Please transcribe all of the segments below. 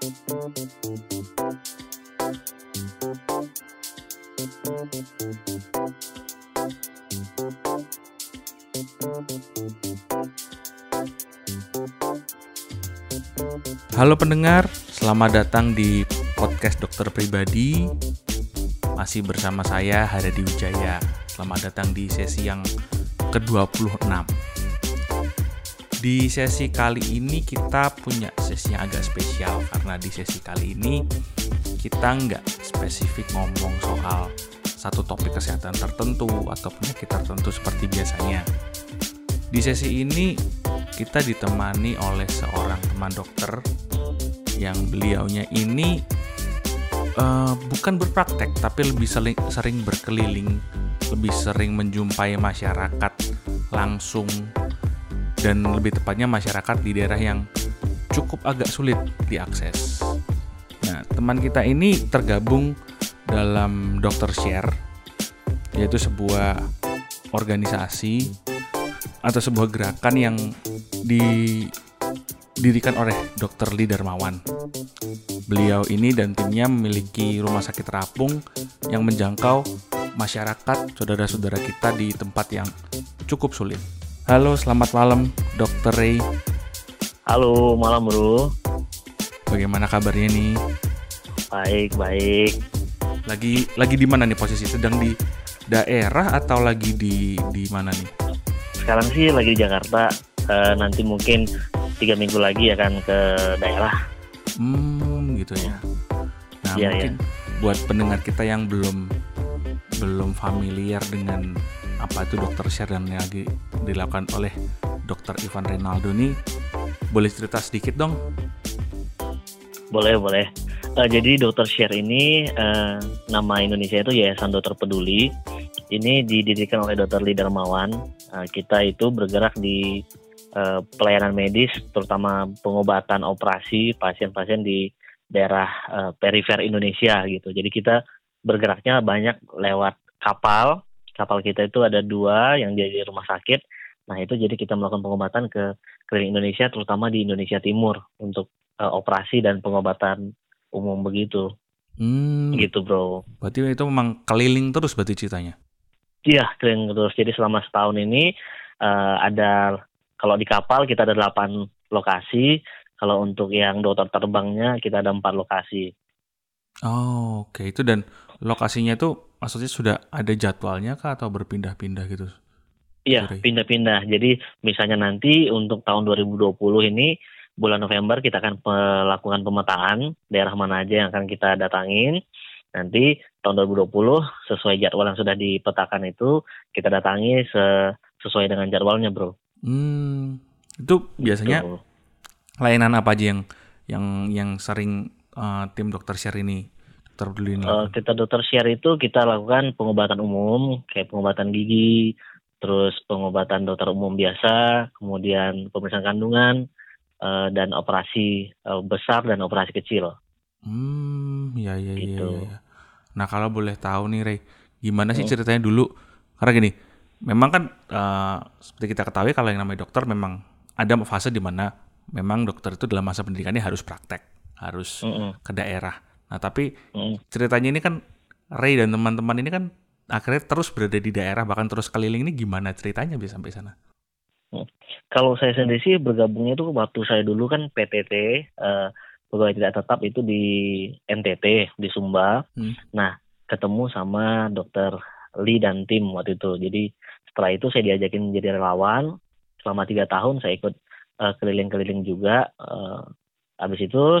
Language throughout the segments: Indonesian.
Halo pendengar, selamat datang di podcast dokter pribadi. Masih bersama saya Haradi Wijaya. Selamat datang di sesi yang ke-26. Di sesi kali ini kita punya sesi yang agak spesial karena di sesi kali ini kita nggak spesifik ngomong soal satu topik kesehatan tertentu atau penyakit tertentu seperti biasanya. Di sesi ini kita ditemani oleh seorang teman dokter yang beliaunya ini uh, bukan berpraktek tapi lebih sering, sering berkeliling, lebih sering menjumpai masyarakat langsung dan lebih tepatnya masyarakat di daerah yang cukup agak sulit diakses. Nah, teman kita ini tergabung dalam Dokter Share yaitu sebuah organisasi atau sebuah gerakan yang didirikan oleh Dr. Lee Darmawan. Beliau ini dan timnya memiliki rumah sakit terapung yang menjangkau masyarakat saudara-saudara kita di tempat yang cukup sulit. Halo, selamat malam Dr. Ray. Halo, malam bro. Bagaimana kabarnya nih? Baik, baik. Lagi lagi di mana nih posisi? Sedang di daerah atau lagi di di mana nih? Sekarang sih lagi di Jakarta. Uh, nanti mungkin tiga minggu lagi akan ke daerah. Hmm, gitu ya. Nah, Iya, mungkin buat pendengar kita yang belum belum familiar dengan apa itu dokter share dan lagi dilakukan oleh dokter Ivan Renaldo nih, boleh cerita sedikit dong? Boleh, boleh. Uh, jadi Dokter Share ini uh, nama Indonesia itu Yayasan Dokter Peduli. Ini didirikan oleh Dokter Lee Darmawan. Uh, kita itu bergerak di uh, pelayanan medis, terutama pengobatan operasi pasien-pasien di daerah uh, perifer Indonesia gitu. Jadi kita bergeraknya banyak lewat kapal. Kapal kita itu ada dua yang jadi rumah sakit. Nah itu jadi kita melakukan pengobatan ke keliling Indonesia, terutama di Indonesia Timur untuk uh, operasi dan pengobatan umum begitu. Hmm, Gitu bro. berarti itu memang keliling terus berarti ceritanya. Iya keliling terus. Jadi selama setahun ini uh, ada kalau di kapal kita ada 8 lokasi. Kalau untuk yang dokter terbangnya kita ada empat lokasi. Oh, oke itu dan lokasinya itu maksudnya sudah ada jadwalnya kah atau berpindah-pindah gitu? Iya, pindah-pindah. Jadi misalnya nanti untuk tahun 2020 ini bulan November kita akan melakukan pemetaan daerah mana aja yang akan kita datangin. Nanti tahun 2020 sesuai jadwal yang sudah dipetakan itu kita datangi se- sesuai dengan jadwalnya, Bro. Hmm, itu biasanya Gitu. layanan apa aja yang yang yang sering uh, tim dokter share ini dokter peduli ini Eh, lakukan? kita dokter share itu kita lakukan pengobatan umum kayak pengobatan gigi, terus pengobatan dokter umum biasa, kemudian pemeriksaan kandungan eh, dan operasi eh, besar dan operasi kecil. Hmm, ya ya ya, Gitu. ya, ya. Nah kalau boleh tahu nih Ray, gimana sih Hmm. ceritanya dulu? Karena gini, memang kan uh, seperti kita ketahui kalau yang namanya dokter memang ada fase di mana memang dokter itu dalam masa pendidikannya harus praktek, harus Mm-mm. ke daerah. Nah tapi Mm. ceritanya ini kan Ray dan teman-teman ini kan akhirnya terus berada di daerah bahkan terus keliling ini gimana ceritanya bisa sampai sana? Kalau saya sendiri sih bergabungnya itu waktu saya dulu kan PTT eh, pegawai tidak tetap itu di NTT di Sumba. Hmm. Nah ketemu sama dokter Lee dan tim waktu itu. Jadi setelah itu saya diajakin jadi relawan selama tiga tahun saya ikut eh, keliling-keliling juga. Eh, habis itu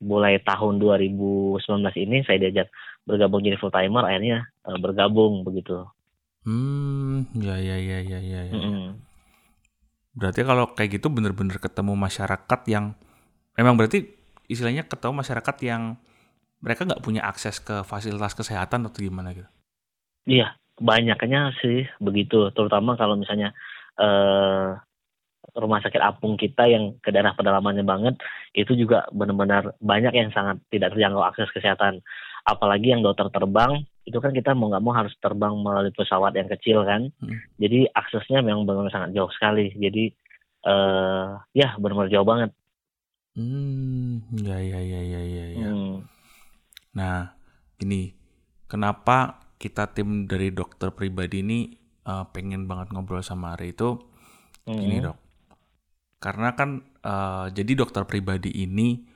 mulai tahun 2019 ini saya diajak bergabung jadi full timer akhirnya eh, bergabung begitu. Hmm, ya ya ya ya ya. ya. Mm-mm. Berarti kalau kayak gitu bener-bener ketemu masyarakat yang memang berarti istilahnya ketemu masyarakat yang mereka nggak punya akses ke fasilitas kesehatan atau gimana gitu. Iya, banyaknya sih begitu. Terutama kalau misalnya eh, rumah sakit apung kita yang ke daerah pedalamannya banget, itu juga benar-benar banyak yang sangat tidak terjangkau akses kesehatan. Apalagi yang dokter terbang, itu kan kita mau nggak mau harus terbang melalui pesawat yang kecil kan. Hmm. Jadi aksesnya memang benar-benar sangat jauh sekali. Jadi eh ya benar-benar jauh banget. Hmm, ya ya ya ya ya ya. Hmm. Nah, ini kenapa kita tim dari dokter pribadi ini uh, pengen banget ngobrol sama Ari itu Hmm. dok. Karena kan uh, jadi dokter pribadi ini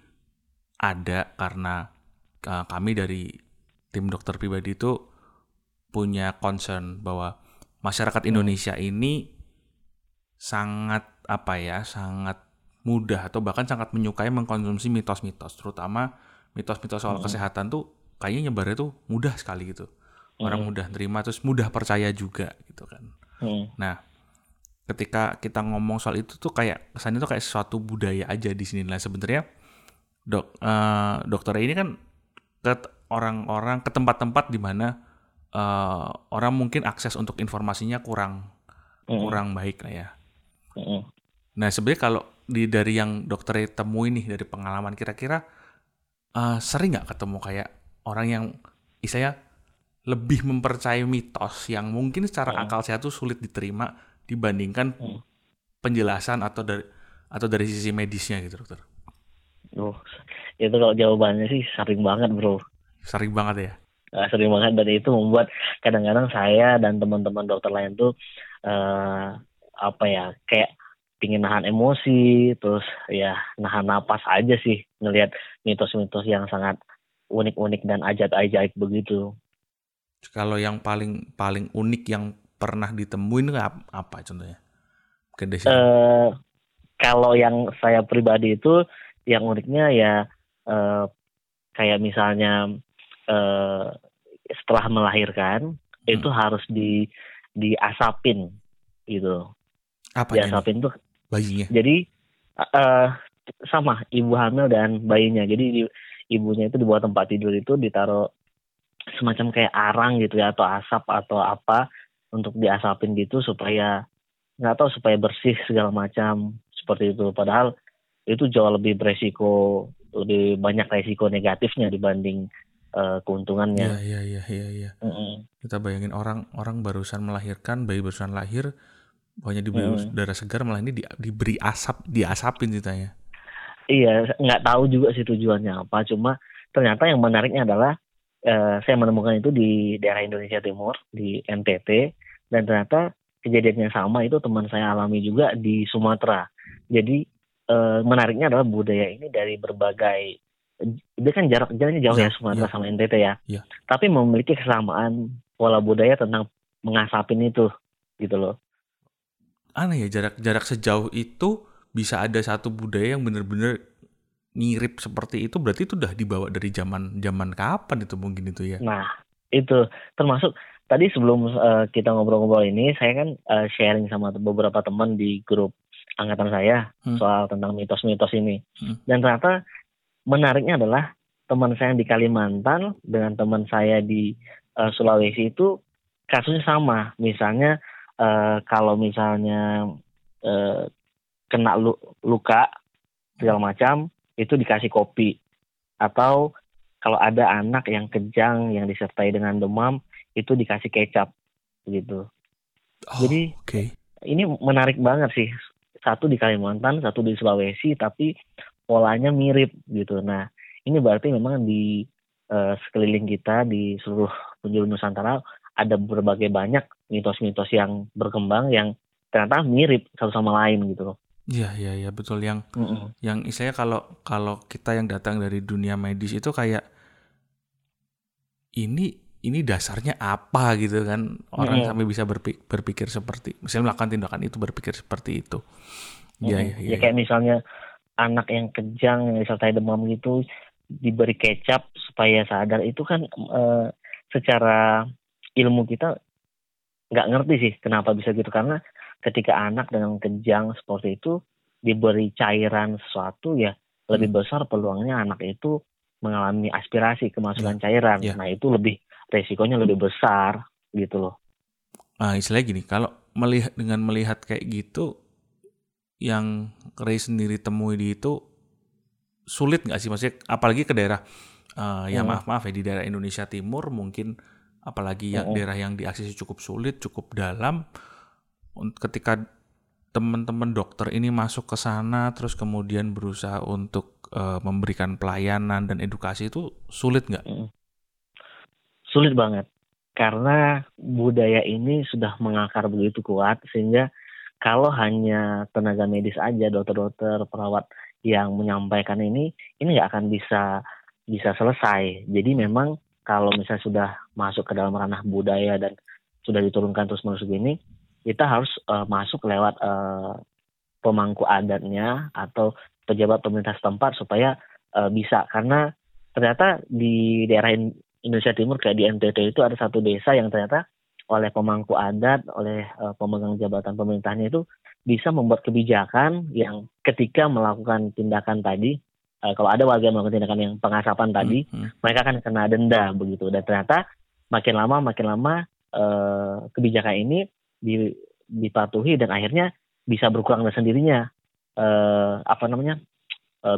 ada karena uh, kami dari tim dokter pribadi itu punya concern bahwa masyarakat Indonesia ini sangat apa ya, sangat mudah atau bahkan sangat menyukai mengkonsumsi mitos-mitos, terutama mitos-mitos soal Hmm. kesehatan tuh kayaknya nyebarnya tuh mudah sekali gitu. Orang Hmm. mudah terima terus mudah percaya juga gitu kan. Hmm. Nah, ketika kita ngomong soal itu tuh kayak kesannya tuh kayak sesuatu budaya aja di sini. Nah, sebenarnya dok eh, dokter ini kan ke orang-orang ke tempat-tempat di mana eh, orang mungkin akses untuk informasinya kurang Hmm. kurang baik lah ya. Hmm. Nah, sebenarnya kalau di dari yang dokter temui nih dari pengalaman kira-kira eh, sering nggak ketemu kayak orang yang istilahnya lebih mempercayai mitos yang mungkin secara Hmm. akal sehat tuh sulit diterima dibandingkan Hmm. penjelasan atau dari atau dari sisi medisnya gitu dokter. Oh, itu kalau jawabannya sih sering banget bro. Sering banget ya. Eh, sering banget dan itu membuat kadang-kadang saya dan teman-teman dokter lain tuh eh apa ya kayak pingin nahan emosi terus ya nahan napas aja sih ngelihat mitos-mitos yang sangat unik-unik dan ajaib-ajaib begitu. Kalau yang paling paling unik yang pernah ditemuin nggak ap- apa contohnya? Mungkin eh kalau yang saya pribadi itu yang uniknya ya eh, kayak misalnya eh, setelah melahirkan itu harus di diasapin gitu. apa Diasapin tuh bayinya? jadi eh sama ibu hamil dan bayinya. Jadi di- ibunya itu di bawah tempat tidur itu ditaruh semacam kayak arang gitu ya atau asap atau apa untuk diasapin gitu supaya nggak tahu supaya bersih segala macam seperti itu. Padahal itu jauh lebih beresiko lebih banyak resiko negatifnya dibanding eh, keuntungannya. Iya iya iya iya iya. Kita bayangin orang orang barusan melahirkan, bayi barusan lahir, pokoknya diberi Hmm. udara segar malah ini di- diberi asap, diasapin ceritanya. Iya, nggak tahu juga sih tujuannya apa. Cuma ternyata yang menariknya adalah eh, saya menemukan itu di daerah Indonesia Timur di NTT dan ternyata kejadian yang sama itu teman saya alami juga di Sumatera. Jadi eh, menariknya adalah budaya ini dari berbagai dia kan jarak jaraknya jauh Iya, ya Sumatera iya. sama NTT ya. Iya. Tapi memiliki kesamaan pola budaya tentang mengasapin itu gitu loh. Aneh ya jarak jarak sejauh itu bisa ada satu budaya yang bener-bener mirip seperti itu berarti itu udah dibawa dari zaman zaman kapan itu mungkin itu ya. Nah, itu termasuk tadi sebelum eh, kita ngobrol-ngobrol ini, saya kan eh, sharing sama beberapa teman di grup angkatan saya Hmm. soal tentang mitos-mitos ini. Hmm. Dan ternyata menariknya adalah teman saya yang di Kalimantan dengan teman saya di eh, Sulawesi itu kasusnya sama. Misalnya eh, kalau misalnya eh, kena lu- luka segala macam itu dikasih kopi atau kalau ada anak yang kejang yang disertai dengan demam itu dikasih kecap gitu. Oh, Jadi oke. ini menarik banget sih. Satu di Kalimantan, satu di Sulawesi, tapi polanya mirip gitu. Nah, ini berarti memang di eh, sekeliling kita di seluruh penjuru Nusantara ada berbagai banyak mitos-mitos yang berkembang yang ternyata mirip satu sama lain gitu loh. Iya iya iya betul yang Mm-mm. yang istilahnya kalau kalau kita yang datang dari dunia medis itu kayak ini ini dasarnya apa gitu kan orang Mm-mm. sampai bisa berpikir, berpikir seperti misalnya melakukan tindakan itu berpikir seperti itu iya iya Mm-mm. iya Ya kayak misalnya anak yang kejang yang disertai demam gitu diberi kecap supaya sadar itu kan eh, secara ilmu kita nggak ngerti sih kenapa bisa gitu karena ketika anak dengan kejang seperti itu diberi cairan sesuatu ya lebih Hmm. besar peluangnya anak itu mengalami aspirasi kemasukan cairan. ya. Nah itu lebih resikonya lebih besar gitu loh. Ah, istilahnya gini, kalau melihat dengan melihat kayak gitu, yang Ray sendiri temui di itu sulit nggak sih, maksudnya apalagi ke daerah, eh, ya Hmm. maaf maaf ya di daerah Indonesia Timur mungkin apalagi yang Hmm. daerah yang diakses cukup sulit, cukup dalam, ketika teman-teman dokter ini masuk ke sana terus kemudian berusaha untuk uh, memberikan pelayanan dan edukasi itu sulit nggak? Sulit banget. Karena budaya ini sudah mengakar begitu kuat sehingga kalau hanya tenaga medis aja dokter-dokter perawat yang menyampaikan ini ini nggak akan bisa bisa selesai. Jadi memang kalau misalnya sudah masuk ke dalam ranah budaya dan sudah diturunkan terus menerus begini kita harus uh, masuk lewat uh, pemangku adatnya atau pejabat pemerintah setempat supaya uh, bisa karena ternyata di daerah Indonesia Timur kayak di NTT itu ada satu desa yang ternyata oleh pemangku adat, oleh uh, pemegang jabatan pemerintahnya itu bisa membuat kebijakan yang ketika melakukan tindakan tadi, uh, kalau ada warga yang melakukan tindakan yang pengasapan tadi, hmm, hmm. mereka akan kena denda begitu. Dan ternyata makin lama makin lama uh, kebijakan ini dipatuhi dan akhirnya bisa berkurang dengan sendirinya uh, apa namanya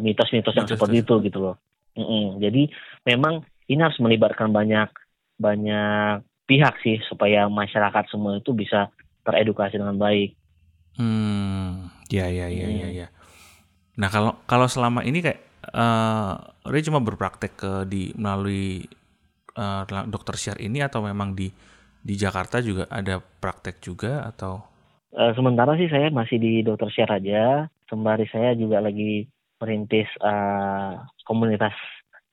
mitos-mitos uh, yang seperti itu gitu loh. Mm -mm. Jadi memang ini harus melibatkan banyak banyak pihak sih supaya masyarakat semua itu bisa teredukasi dengan baik. Hmm, ya ya ya hmm. ya ya. Nah kalau kalau selama ini kayak uh, Ray cuma berpraktek ke di melalui uh, dokter share ini atau memang di di Jakarta juga ada praktek juga atau? Uh, sementara sih saya masih di dokter share aja. Sembari saya juga lagi merintis uh, komunitas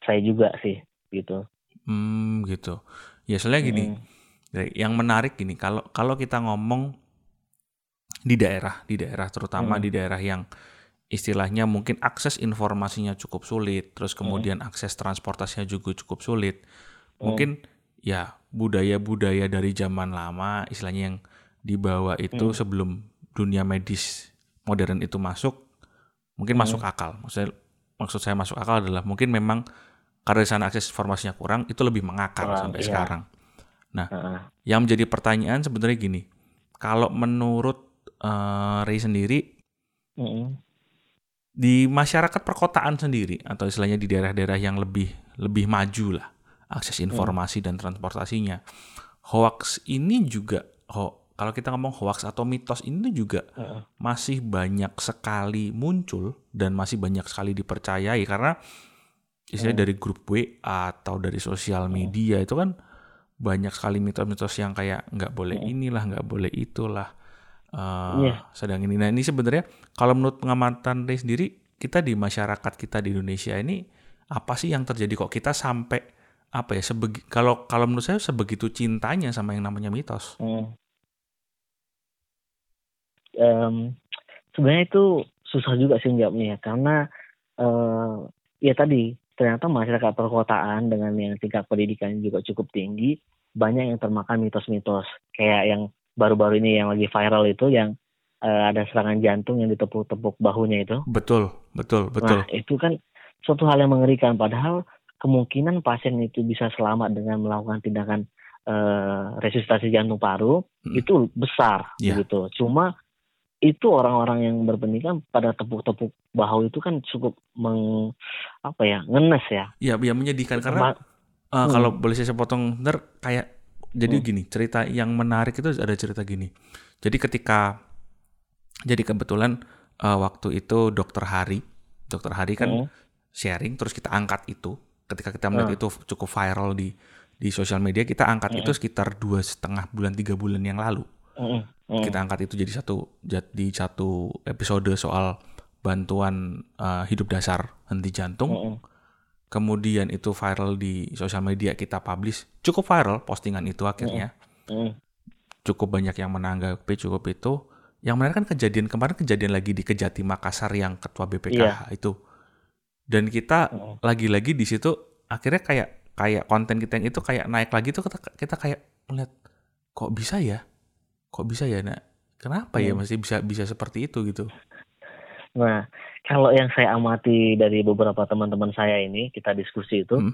saya juga sih gitu. Hmm gitu. Ya soalnya gini, hmm. yang menarik gini kalau kalau kita ngomong di daerah, di daerah terutama hmm. di daerah yang istilahnya mungkin akses informasinya cukup sulit, terus kemudian hmm. akses transportasinya juga cukup sulit. Hmm. Mungkin ya budaya-budaya dari zaman lama istilahnya yang dibawa itu hmm. sebelum dunia medis modern itu masuk mungkin hmm. masuk akal. Maksudnya maksud saya masuk akal adalah mungkin memang karena di sana akses informasinya kurang itu lebih mengakar kurang, sampai iya. sekarang. Nah, uh. yang menjadi pertanyaan sebenarnya gini, kalau menurut uh, Ray sendiri uh. di masyarakat perkotaan sendiri atau istilahnya di daerah-daerah yang lebih lebih maju lah akses hmm. informasi hmm. dan transportasinya. Hoax ini juga ho, kalau kita ngomong hoax atau mitos ini juga uh. masih banyak sekali muncul dan masih banyak sekali dipercayai karena istilahnya hmm. dari grup WA atau dari sosial hmm. media hmm. itu kan banyak sekali mitos-mitos yang kayak nggak boleh hmm. inilah nggak boleh itulah uh, yeah. sedang ini nah ini sebenarnya kalau menurut pengamatan Ray sendiri kita di masyarakat kita di Indonesia ini apa sih yang terjadi kok kita sampai apa ya sebegi kalau kalau menurut saya sebegitu cintanya sama yang namanya mitos. Hmm. Um, sebenarnya itu susah juga sih jawabnya ya karena uh, ya tadi ternyata masyarakat perkotaan dengan yang tingkat pendidikan juga cukup tinggi banyak yang termakan mitos-mitos kayak yang baru-baru ini yang lagi viral itu yang uh, ada serangan jantung yang ditepuk-tepuk bahunya itu betul betul betul nah itu kan suatu hal yang mengerikan padahal kemungkinan pasien itu bisa selamat dengan melakukan tindakan uh, resusitasi jantung paru hmm. itu besar yeah. gitu. Cuma itu orang-orang yang berpendidikan pada tepuk-tepuk bahu itu kan cukup meng apa ya ngenes ya. Iya, ya menyedihkan karena uh, hmm. kalau boleh saya potong ntar kayak jadi hmm. gini cerita yang menarik itu ada cerita gini. Jadi ketika jadi kebetulan uh, waktu itu dokter Hari, dokter Hari kan hmm. sharing terus kita angkat itu ketika kita melihat uh. itu cukup viral di di sosial media kita angkat uh. itu sekitar dua setengah bulan tiga bulan yang lalu uh. Uh. kita angkat itu jadi satu jadi satu episode soal bantuan uh, hidup dasar henti jantung uh. kemudian itu viral di sosial media kita publish cukup viral postingan itu akhirnya uh. Uh. cukup banyak yang menanggapi cukup itu yang menarik kan kejadian kemarin kejadian lagi di Kejati Makassar yang ketua BPKH yeah. itu dan kita lagi-lagi di situ akhirnya kayak kayak konten kita yang itu kayak naik lagi tuh kita, kita kayak melihat kok bisa ya kok bisa ya nak kenapa ya hmm. ya masih bisa bisa seperti itu gitu nah kalau yang saya amati dari beberapa teman-teman saya ini kita diskusi itu hmm.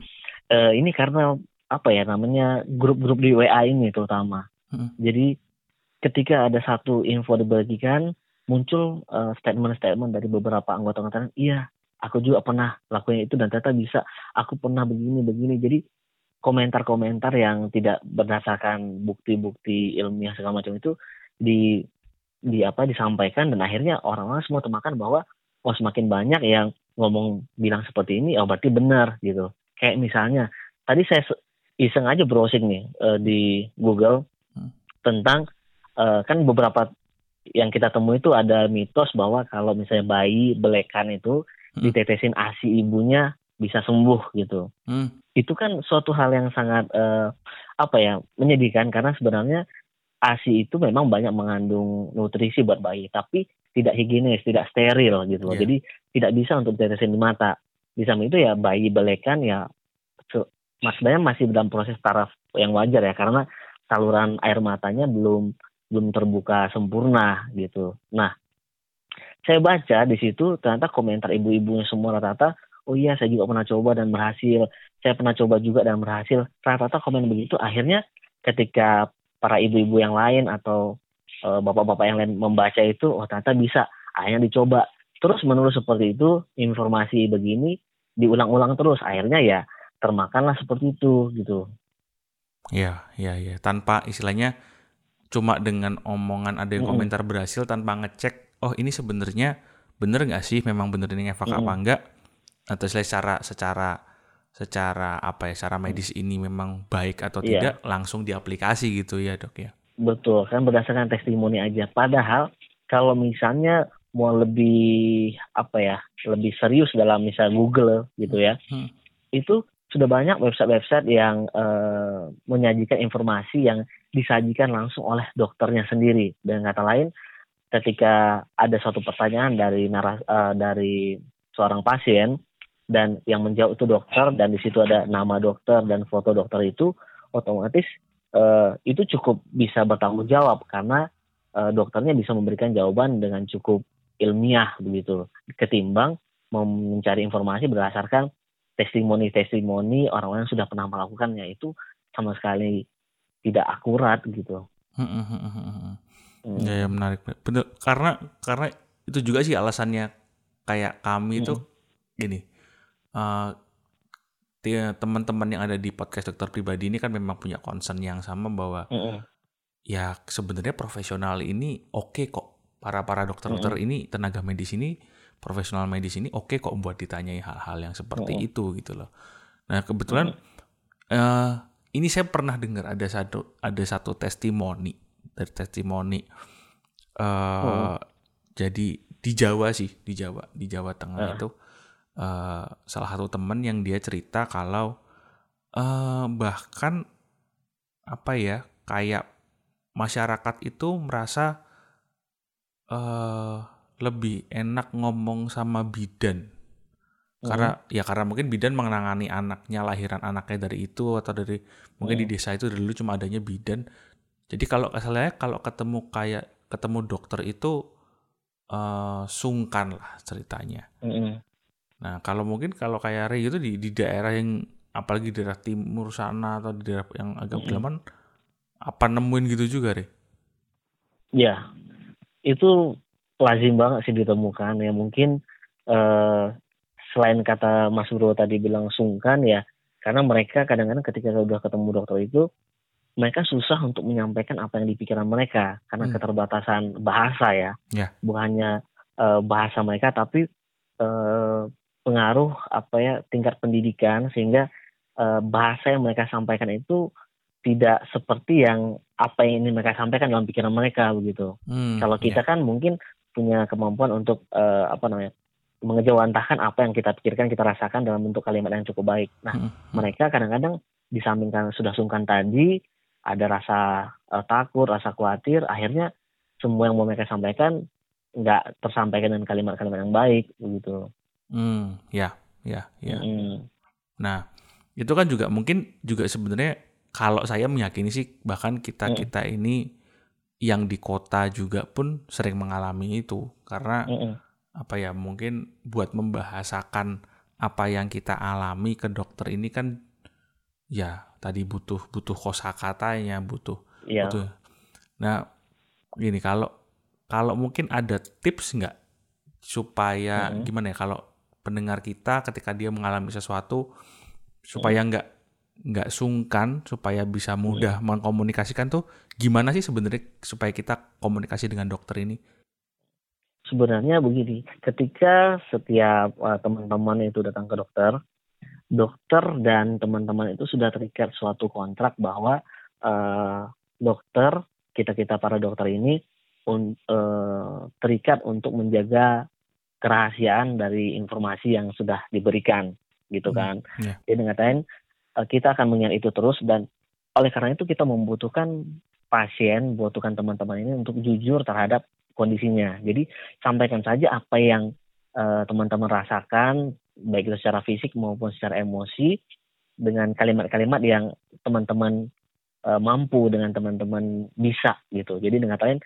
uh, ini karena apa ya namanya grup-grup di WA ini terutama hmm. jadi ketika ada satu info dibagikan muncul uh, statement-statement dari beberapa anggota-anggota iya aku juga pernah lakuin itu dan ternyata bisa aku pernah begini begini jadi komentar-komentar yang tidak berdasarkan bukti-bukti ilmiah segala macam itu di di apa disampaikan dan akhirnya orang-orang semua termakan bahwa oh semakin banyak yang ngomong bilang seperti ini oh berarti benar gitu kayak misalnya tadi saya iseng aja browsing nih uh, di Google hmm. tentang uh, kan beberapa yang kita temui itu ada mitos bahwa kalau misalnya bayi belekan itu. Ditetesin asi ibunya bisa sembuh gitu. Hmm. Itu kan suatu hal yang sangat uh, apa ya menyedihkan karena sebenarnya ASI itu memang banyak mengandung nutrisi buat bayi, tapi tidak higienis, tidak steril gitu loh. Yeah. Jadi tidak bisa untuk ditetesin di mata. Di samping itu ya bayi belekan ya maksudnya masih dalam proses taraf yang wajar ya karena saluran air matanya belum belum terbuka sempurna gitu. Nah, saya baca di situ ternyata komentar ibu-ibunya semua rata-rata, oh iya saya juga pernah coba dan berhasil. Saya pernah coba juga dan berhasil. Rata-rata komen begitu. Akhirnya ketika para ibu-ibu yang lain atau uh, bapak-bapak yang lain membaca itu oh ternyata bisa akhirnya dicoba. Terus menerus seperti itu informasi begini diulang-ulang terus. Akhirnya ya termakanlah seperti itu gitu. Ya ya ya tanpa istilahnya cuma dengan omongan ada yang komentar berhasil tanpa ngecek oh ini sebenarnya bener nggak sih? Memang bener ini efek mm apa enggak atau secara secara secara apa ya secara medis ini memang baik atau yeah. tidak langsung diaplikasi gitu ya dok ya? Betul kan berdasarkan testimoni aja. Padahal kalau misalnya mau lebih apa ya lebih serius dalam misal Google gitu ya hmm. itu sudah banyak website-website yang uh, menyajikan informasi yang disajikan langsung oleh dokternya sendiri. Dengan kata lain ketika ada suatu pertanyaan dari naras uh, dari seorang pasien dan yang menjawab itu dokter dan di situ ada nama dokter dan foto dokter itu otomatis uh, itu cukup bisa bertanggung jawab karena uh, dokternya bisa memberikan jawaban dengan cukup ilmiah begitu ketimbang mencari informasi berdasarkan testimoni-testimoni orang-orang yang sudah pernah melakukannya itu sama sekali tidak akurat gitu. Hmm. hmm, hmm, hmm ya, ya menarik. Bener karena karena itu juga sih alasannya kayak kami itu gini uh, teman-teman yang ada di podcast dokter pribadi ini kan memang punya concern yang sama bahwa mm -hmm. ya sebenarnya profesional ini oke okay kok para para dokter-dokter mm -hmm. ini tenaga medis ini profesional medis ini oke okay kok buat ditanyai hal-hal yang seperti mm -hmm. itu gitu loh. Nah kebetulan mm -hmm. uh, ini saya pernah dengar ada satu ada satu testimoni dari testimoni. Uh, oh. jadi di Jawa sih di Jawa di Jawa Tengah uh. itu uh, salah satu temen yang dia cerita kalau uh, bahkan apa ya kayak masyarakat itu merasa uh, lebih enak ngomong sama bidan. Karena ya karena mungkin bidan menangani anaknya lahiran anaknya dari itu atau dari mungkin di desa itu dulu cuma adanya bidan jadi kalau misalnya kalau ketemu kayak ketemu dokter itu uh, sungkan lah ceritanya mm -hmm. Nah, kalau mungkin kalau kayak Ray itu di, di daerah yang apalagi di daerah timur sana atau di daerah yang agak pedalaman, mm-hmm. apa nemuin gitu juga, Ray? Ya, itu lazim banget sih ditemukan ya mungkin uh, selain kata Mas Bro tadi bilang sungkan ya karena mereka kadang-kadang ketika sudah ketemu dokter itu mereka susah untuk menyampaikan apa yang di pikiran mereka karena hmm. keterbatasan bahasa ya yeah. bukan hanya uh, bahasa mereka tapi uh, pengaruh apa ya tingkat pendidikan sehingga uh, bahasa yang mereka sampaikan itu tidak seperti yang apa yang ini mereka sampaikan dalam pikiran mereka begitu. Hmm, Kalau kita yeah. kan mungkin punya kemampuan untuk uh, apa namanya mengejawantahkan apa yang kita pikirkan kita rasakan dalam bentuk kalimat yang cukup baik. Nah hmm, hmm. mereka kadang-kadang disampingkan sudah sungkan tadi ada rasa uh, takut, rasa khawatir, akhirnya semua yang mau mereka sampaikan nggak tersampaikan dengan kalimat-kalimat yang baik begitu. Hmm, ya, ya, ya. Hmm. Nah, itu kan juga mungkin juga sebenarnya kalau saya meyakini sih bahkan kita kita hmm. ini yang di kota juga pun sering mengalami itu karena hmm. apa ya mungkin buat membahasakan apa yang kita alami ke dokter ini kan ya tadi butuh butuh kosakatanya butuh ya. butuh. Nah, gini kalau kalau mungkin ada tips nggak supaya hmm. gimana ya kalau pendengar kita ketika dia mengalami sesuatu supaya nggak nggak sungkan supaya bisa mudah mengkomunikasikan tuh gimana sih sebenarnya supaya kita komunikasi dengan dokter ini? Sebenarnya begini, ketika setiap uh, teman-teman itu datang ke dokter, dokter dan teman-teman itu sudah terikat suatu kontrak bahwa uh, dokter kita kita para dokter ini un, uh, terikat untuk menjaga kerahasiaan dari informasi yang sudah diberikan gitu hmm, kan. Hmm, yeah. Jadi ngatain uh, kita akan mengingat itu terus dan oleh karena itu kita membutuhkan pasien, membutuhkan teman-teman ini untuk jujur terhadap kondisinya. Jadi sampaikan saja apa yang uh, teman-teman rasakan baik itu secara fisik maupun secara emosi dengan kalimat-kalimat yang teman-teman uh, mampu dengan teman-teman bisa gitu. Jadi dengan lain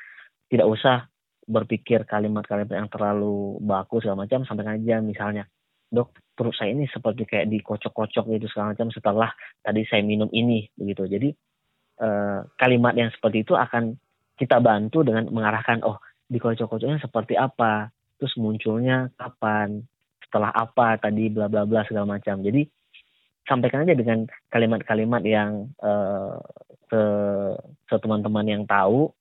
tidak usah berpikir kalimat-kalimat yang terlalu baku segala macam sampai aja. Misalnya dok perut saya ini seperti kayak dikocok-kocok gitu segala macam setelah tadi saya minum ini begitu. Jadi eh, kalimat yang seperti itu akan kita bantu dengan mengarahkan oh dikocok-kocoknya seperti apa? Terus munculnya kapan setelah apa tadi bla bla bla segala macam. Jadi sampaikan aja dengan kalimat-kalimat yang eh, ke teman-teman yang tahu.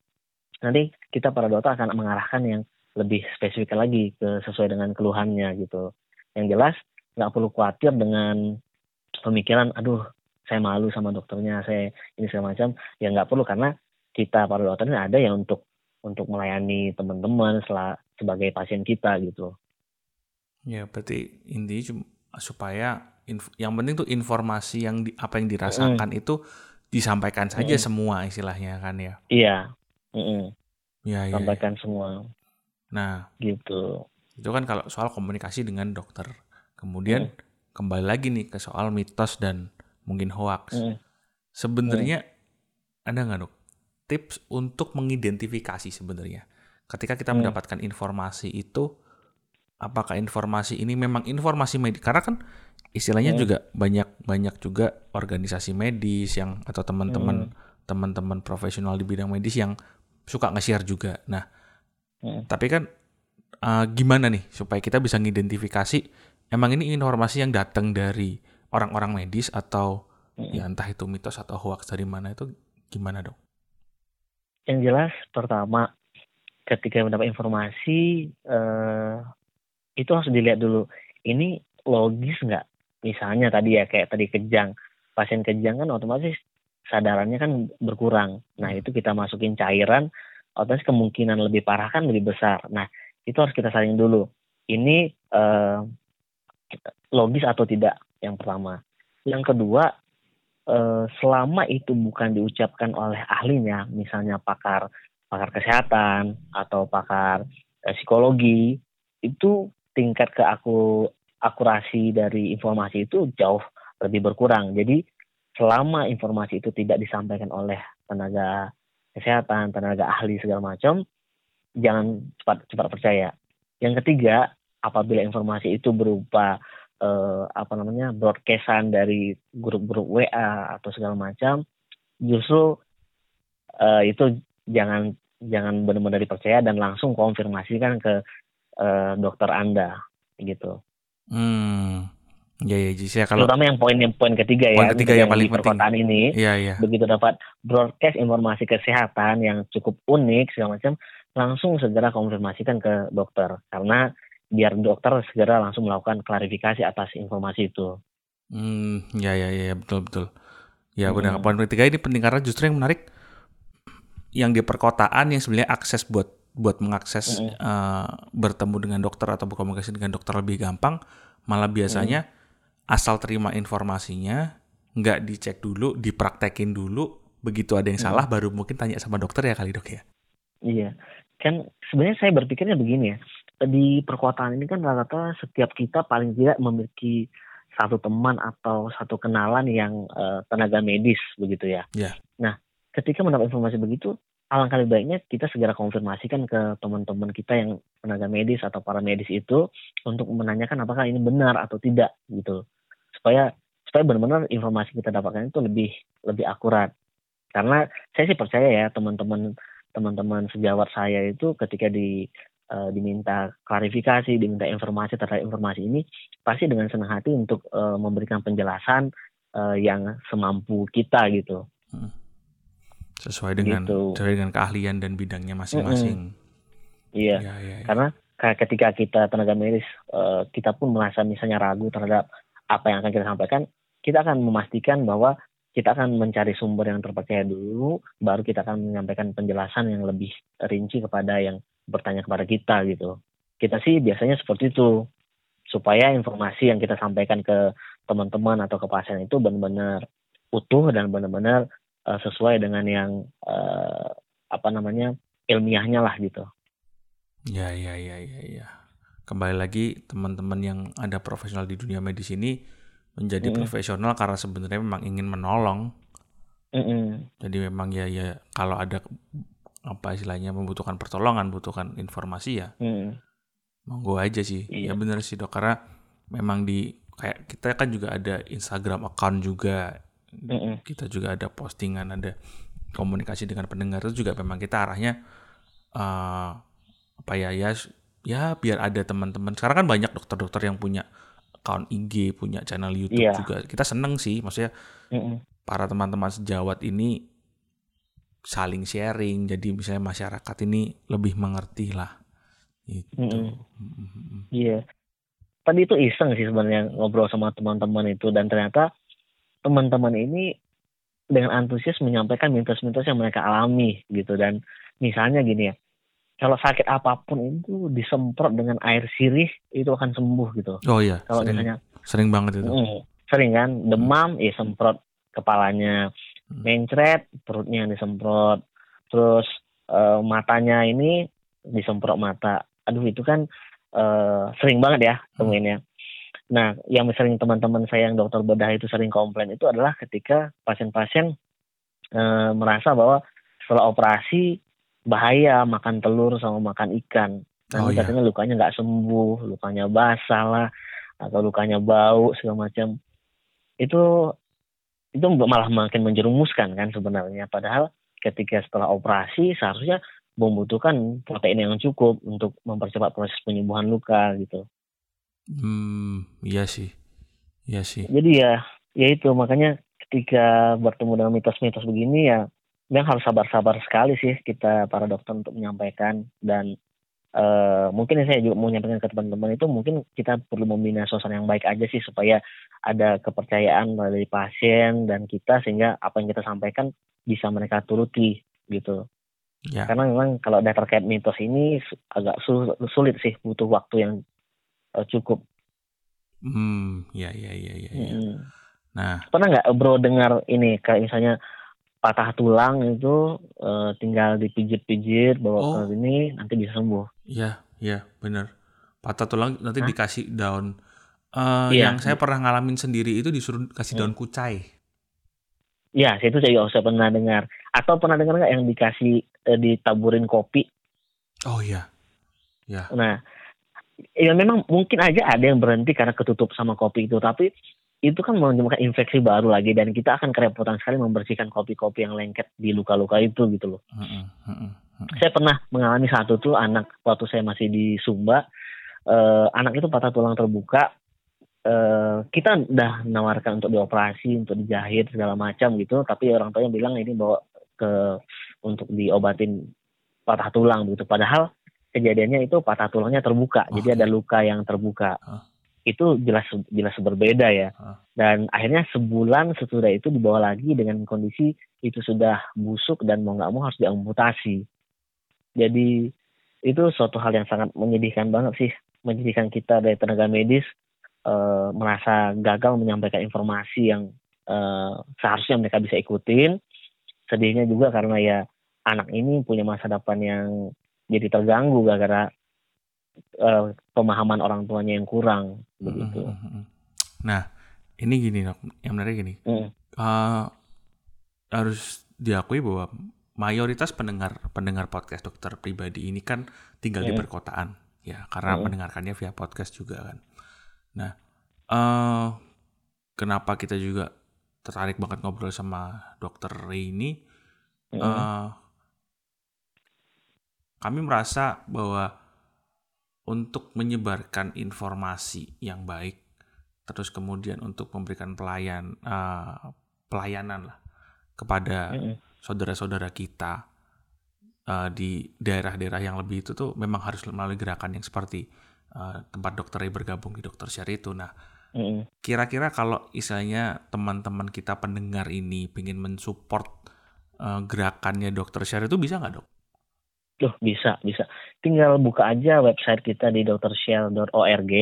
Nanti kita para dokter akan mengarahkan yang lebih spesifik lagi ke sesuai dengan keluhannya gitu. Yang jelas nggak perlu khawatir dengan pemikiran aduh saya malu sama dokternya saya ini segala macam. Ya nggak perlu karena kita para dokter ini ada yang untuk untuk melayani teman-teman sebagai pasien kita gitu ya berarti intinya supaya yang penting tuh informasi yang di, apa yang dirasakan mm. itu disampaikan saja mm. semua istilahnya kan ya iya mm -mm. Ya, ya, sampaikan ya. semua nah gitu itu kan kalau soal komunikasi dengan dokter. Kemudian hmm. kembali lagi nih ke soal mitos dan mungkin hoax. Hmm. Sebenarnya hmm. ada nggak dok tips untuk mengidentifikasi sebenarnya ketika kita hmm. mendapatkan informasi itu apakah informasi ini memang informasi medis karena kan istilahnya hmm. juga banyak banyak juga organisasi medis yang atau teman-teman hmm. teman-teman profesional di bidang medis yang suka nge-share juga. Nah, hmm. tapi kan uh, gimana nih supaya kita bisa mengidentifikasi emang ini informasi yang datang dari orang-orang medis atau hmm. ya entah itu mitos atau hoax dari mana itu gimana dong? Yang jelas pertama ketika mendapat informasi uh, itu harus dilihat dulu ini logis nggak? Misalnya tadi ya kayak tadi kejang pasien kejang kan otomatis sadarannya kan berkurang. Nah hmm. itu kita masukin cairan, otomatis kemungkinan lebih parah kan lebih besar. Nah itu harus kita saring dulu. Ini uh, logis atau tidak yang pertama. Yang kedua, uh, selama itu bukan diucapkan oleh ahlinya, misalnya pakar pakar kesehatan atau pakar uh, psikologi, itu tingkat keaku akurasi dari informasi itu jauh lebih berkurang. Jadi selama informasi itu tidak disampaikan oleh tenaga kesehatan, tenaga ahli segala macam, jangan cepat cepat percaya. Yang ketiga, apabila informasi itu berupa eh, apa namanya broadcastan dari grup-grup WA atau segala macam, justru eh, itu jangan jangan benar-benar dipercaya dan langsung konfirmasikan ke eh, dokter anda gitu. Hmm. Ya ya, jadi kalau terutama yang poin yang poin ketiga poin ya, ketiga yang, yang paling penting ini, ya, ya. begitu dapat broadcast informasi kesehatan yang cukup unik segala macam, langsung segera konfirmasikan ke dokter karena biar dokter segera langsung melakukan klarifikasi atas informasi itu. Hmm, ya ya ya betul betul. Ya hmm. benar. Poin ketiga ini penting karena justru yang menarik yang di perkotaan yang sebenarnya akses buat buat mengakses hmm. uh, bertemu dengan dokter atau berkomunikasi dengan dokter lebih gampang, malah biasanya hmm. asal terima informasinya nggak dicek dulu, dipraktekin dulu, begitu ada yang hmm. salah baru mungkin tanya sama dokter ya kali dok ya. Iya, kan sebenarnya saya berpikirnya begini ya di perkotaan ini kan rata-rata setiap kita paling tidak memiliki satu teman atau satu kenalan yang uh, tenaga medis begitu ya. Yeah. Nah, ketika mendapat informasi begitu, alangkah lebih baiknya kita segera konfirmasikan ke teman-teman kita yang tenaga medis atau para medis itu untuk menanyakan apakah ini benar atau tidak gitu. Supaya supaya benar-benar informasi kita dapatkan itu lebih lebih akurat. Karena saya sih percaya ya teman-teman teman-teman sejawat saya itu ketika di uh, diminta klarifikasi, diminta informasi terkait informasi ini, pasti dengan senang hati untuk uh, memberikan penjelasan uh, yang semampu kita gitu. Hmm. Sesuai dengan gitu. sesuai dengan keahlian dan bidangnya masing-masing. Iya. Ya, ya, ya. Karena ketika kita tenaga medis uh, kita pun merasa misalnya ragu terhadap apa yang akan kita sampaikan, kita akan memastikan bahwa kita akan mencari sumber yang terpercaya dulu, baru kita akan menyampaikan penjelasan yang lebih rinci kepada yang bertanya kepada kita gitu. Kita sih biasanya seperti itu supaya informasi yang kita sampaikan ke teman-teman atau ke pasien itu benar-benar utuh dan benar-benar uh, sesuai dengan yang uh, apa namanya ilmiahnya lah gitu. Ya ya ya ya ya. Kembali lagi teman-teman yang ada profesional di dunia medis ini menjadi mm -hmm. profesional karena sebenarnya memang ingin menolong. Mm -hmm. Jadi memang ya ya kalau ada apa istilahnya membutuhkan pertolongan, membutuhkan informasi ya. Mm. Monggo aja sih. Iya. Ya benar sih dok karena memang di kayak kita kan juga ada Instagram account juga mm-hmm. kita juga ada postingan ada komunikasi dengan pendengar itu juga memang kita arahnya uh, apa ya ya ya biar ada teman-teman sekarang kan banyak dokter-dokter yang punya account IG punya channel YouTube yeah. juga kita seneng sih maksudnya mm-hmm. para teman-teman sejawat ini saling sharing jadi misalnya masyarakat ini lebih mengerti lah itu mm-hmm. mm-hmm. iya tadi itu iseng sih sebenarnya ngobrol sama teman-teman itu dan ternyata teman-teman ini dengan antusias menyampaikan mitos-mitos yang mereka alami gitu dan misalnya gini ya kalau sakit apa pun itu disemprot dengan air sirih itu akan sembuh gitu. Oh iya. Kalau sering, misalnya sering banget itu. Mm, sering kan demam hmm. ya semprot kepalanya, hmm. mencret perutnya yang disemprot, terus uh, matanya ini disemprot mata. Aduh itu kan uh, sering banget ya hmm. temuinnya. Nah, yang sering teman-teman saya yang dokter bedah itu sering komplain itu adalah ketika pasien-pasien uh, merasa bahwa setelah operasi bahaya makan telur sama makan ikan. Nanti oh, iya. katanya lukanya nggak sembuh, lukanya basah lah, atau lukanya bau segala macam. Itu itu malah makin menjerumuskan kan sebenarnya. Padahal ketika setelah operasi seharusnya membutuhkan protein yang cukup untuk mempercepat proses penyembuhan luka gitu. Hmm, iya sih. Iya sih. Jadi ya, ya itu makanya ketika bertemu dengan mitos-mitos begini ya memang harus sabar-sabar sekali sih kita para dokter untuk menyampaikan dan uh, mungkin saya juga mau menyampaikan ke teman-teman itu mungkin kita perlu membina suasana yang baik aja sih supaya ada kepercayaan dari pasien dan kita sehingga apa yang kita sampaikan bisa mereka turuti gitu. Ya. Karena memang kalau udah terkait mitos ini agak sulit sih, butuh waktu yang uh, cukup. Hmm, ya ya ya ya. ya. Hmm. Nah, pernah nggak bro dengar ini kayak misalnya patah tulang itu uh, tinggal dipijit-pijit bawa oh. ke ini nanti bisa sembuh. Iya, iya, benar. Patah tulang nanti Hah? dikasih daun. Uh, iya. Yang saya pernah ngalamin sendiri itu disuruh kasih daun hmm. kucai. Ya, itu saya juga pernah dengar. Atau pernah dengar nggak yang dikasih eh, ditaburin kopi? Oh iya, ya. Nah, ya memang mungkin aja ada yang berhenti karena ketutup sama kopi itu, tapi itu kan menyebabkan infeksi baru lagi dan kita akan kerepotan sekali membersihkan kopi-kopi yang lengket di luka-luka itu gitu loh. Mm -hmm. Saya pernah mengalami satu tuh anak waktu saya masih di Sumba, uh, anak itu patah tulang terbuka. Uh, kita udah menawarkan untuk dioperasi, untuk dijahit segala macam gitu, tapi orang tuanya bilang ini bawa ke untuk diobatin patah tulang gitu. Padahal kejadiannya itu patah tulangnya terbuka, oh, jadi ada luka yang terbuka. Huh? Itu jelas jelas berbeda ya. Huh? Dan akhirnya sebulan sesudah itu dibawa lagi dengan kondisi itu sudah busuk dan mau nggak mau harus diamputasi. Jadi itu suatu hal yang sangat menyedihkan banget sih, menyedihkan kita dari tenaga medis e, merasa gagal menyampaikan informasi yang e, seharusnya mereka bisa ikutin sedihnya juga karena ya anak ini punya masa depan yang jadi terganggu gara-gara uh, pemahaman orang tuanya yang kurang begitu. Nah, ini gini dok, yang menarik gini, mm. uh, harus diakui bahwa mayoritas pendengar pendengar podcast dokter pribadi ini kan tinggal mm. di perkotaan, ya karena mm. mendengarkannya via podcast juga kan. Nah, uh, kenapa kita juga tertarik banget ngobrol sama dokter Ray ini mm. uh, kami merasa bahwa untuk menyebarkan informasi yang baik terus kemudian untuk memberikan pelayan uh, pelayanan lah kepada saudara-saudara kita uh, di daerah-daerah yang lebih itu tuh memang harus melalui gerakan yang seperti uh, tempat dokter bergabung di dokter share itu. Nah, kira-kira kalau istilahnya teman-teman kita pendengar ini ingin mensupport uh, gerakannya dokter share itu bisa nggak dok? Loh bisa bisa. Tinggal buka aja website kita di doktershare.org.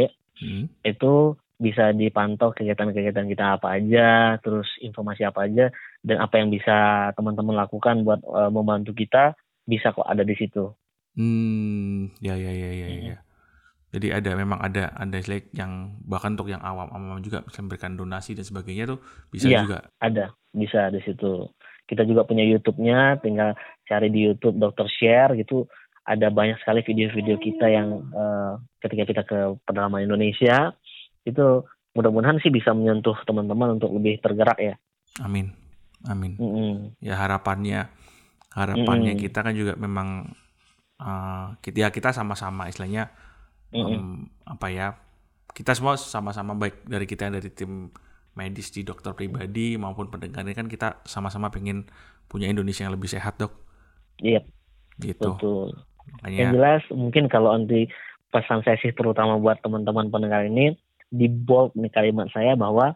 Hmm. Itu bisa dipantau kegiatan-kegiatan kita apa aja, terus informasi apa aja, dan apa yang bisa teman-teman lakukan buat uh, membantu kita bisa kok ada di situ. Hmm, ya ya ya ya ya. Jadi ada memang ada ada yang bahkan untuk yang awam-awam juga bisa memberikan donasi dan sebagainya tuh bisa ya, juga. ada, bisa di situ. Kita juga punya YouTube-nya, tinggal cari di YouTube Dokter Share gitu. Ada banyak sekali video-video kita yang uh, ketika kita ke pedalaman Indonesia itu mudah-mudahan sih bisa menyentuh teman-teman untuk lebih tergerak ya. Amin, amin. Mm -hmm. Ya harapannya, harapannya mm -hmm. kita kan juga memang uh, kita ya kita sama-sama istilahnya mm -hmm. um, apa ya kita semua sama-sama baik dari kita dari tim medis di dokter pribadi maupun pendengar ini kan kita sama-sama pengen punya Indonesia yang lebih sehat dok. Iya. Gitu. Betul. Makanya, yang jelas mungkin kalau nanti pesan saya sih terutama buat teman-teman pendengar ini di bold nih kalimat saya bahwa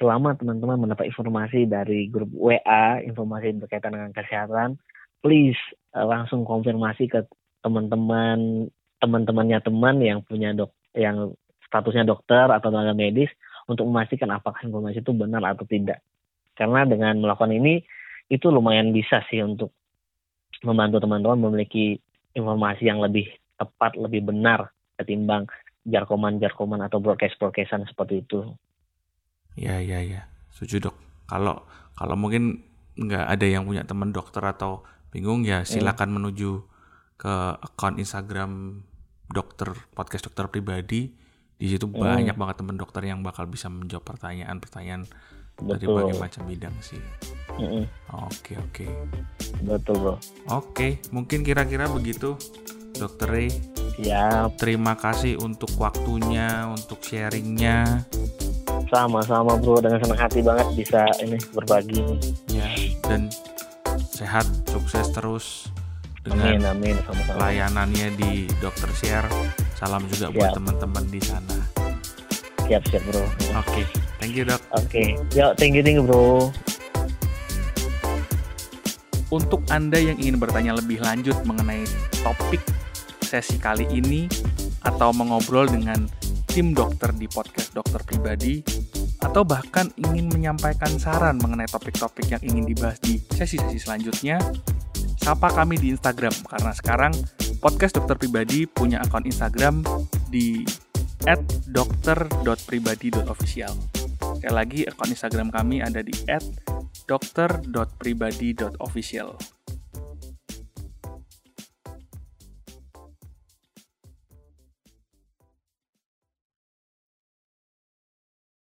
selama teman-teman mendapat informasi dari grup WA, informasi berkaitan dengan kesehatan, please uh, langsung konfirmasi ke teman-teman teman-temannya teman yang punya dok yang statusnya dokter atau tenaga medis untuk memastikan apakah informasi itu benar atau tidak. Karena dengan melakukan ini itu lumayan bisa sih untuk membantu teman-teman memiliki informasi yang lebih tepat, lebih benar ketimbang jarkoman-jarkoman atau broadcast-broadcastan seperti itu. Ya, ya, ya. Setuju dok. Kalau kalau mungkin nggak ada yang punya teman dokter atau bingung ya silakan hmm. menuju ke akun Instagram dokter podcast dokter pribadi. Di situ hmm. banyak banget teman dokter yang bakal bisa menjawab pertanyaan-pertanyaan dari berbagai macam bidang sih. Hmm. Oke oke. Betul bro. Oke, mungkin kira-kira begitu, Dokter Ray. Siap. Terima kasih untuk waktunya, untuk sharingnya. Sama-sama bro, dengan senang hati banget bisa ini berbagi. Ya, dan sehat, sukses terus dengan amin, amin. Sama-sama. layanannya di Dokter Share. Salam juga siap. buat teman-teman di sana. Siap, siap bro. Oke, okay. thank you dok. Oke, okay. yuk thank you, thank you bro. Untuk Anda yang ingin bertanya lebih lanjut mengenai topik sesi kali ini atau mengobrol dengan tim dokter di podcast dokter pribadi atau bahkan ingin menyampaikan saran mengenai topik-topik yang ingin dibahas di sesi-sesi selanjutnya, sapa kami di Instagram karena sekarang podcast dokter pribadi punya akun Instagram di @dokter.pribadi.official. Sekali lagi akun Instagram kami ada di @dokter.pribadi.official.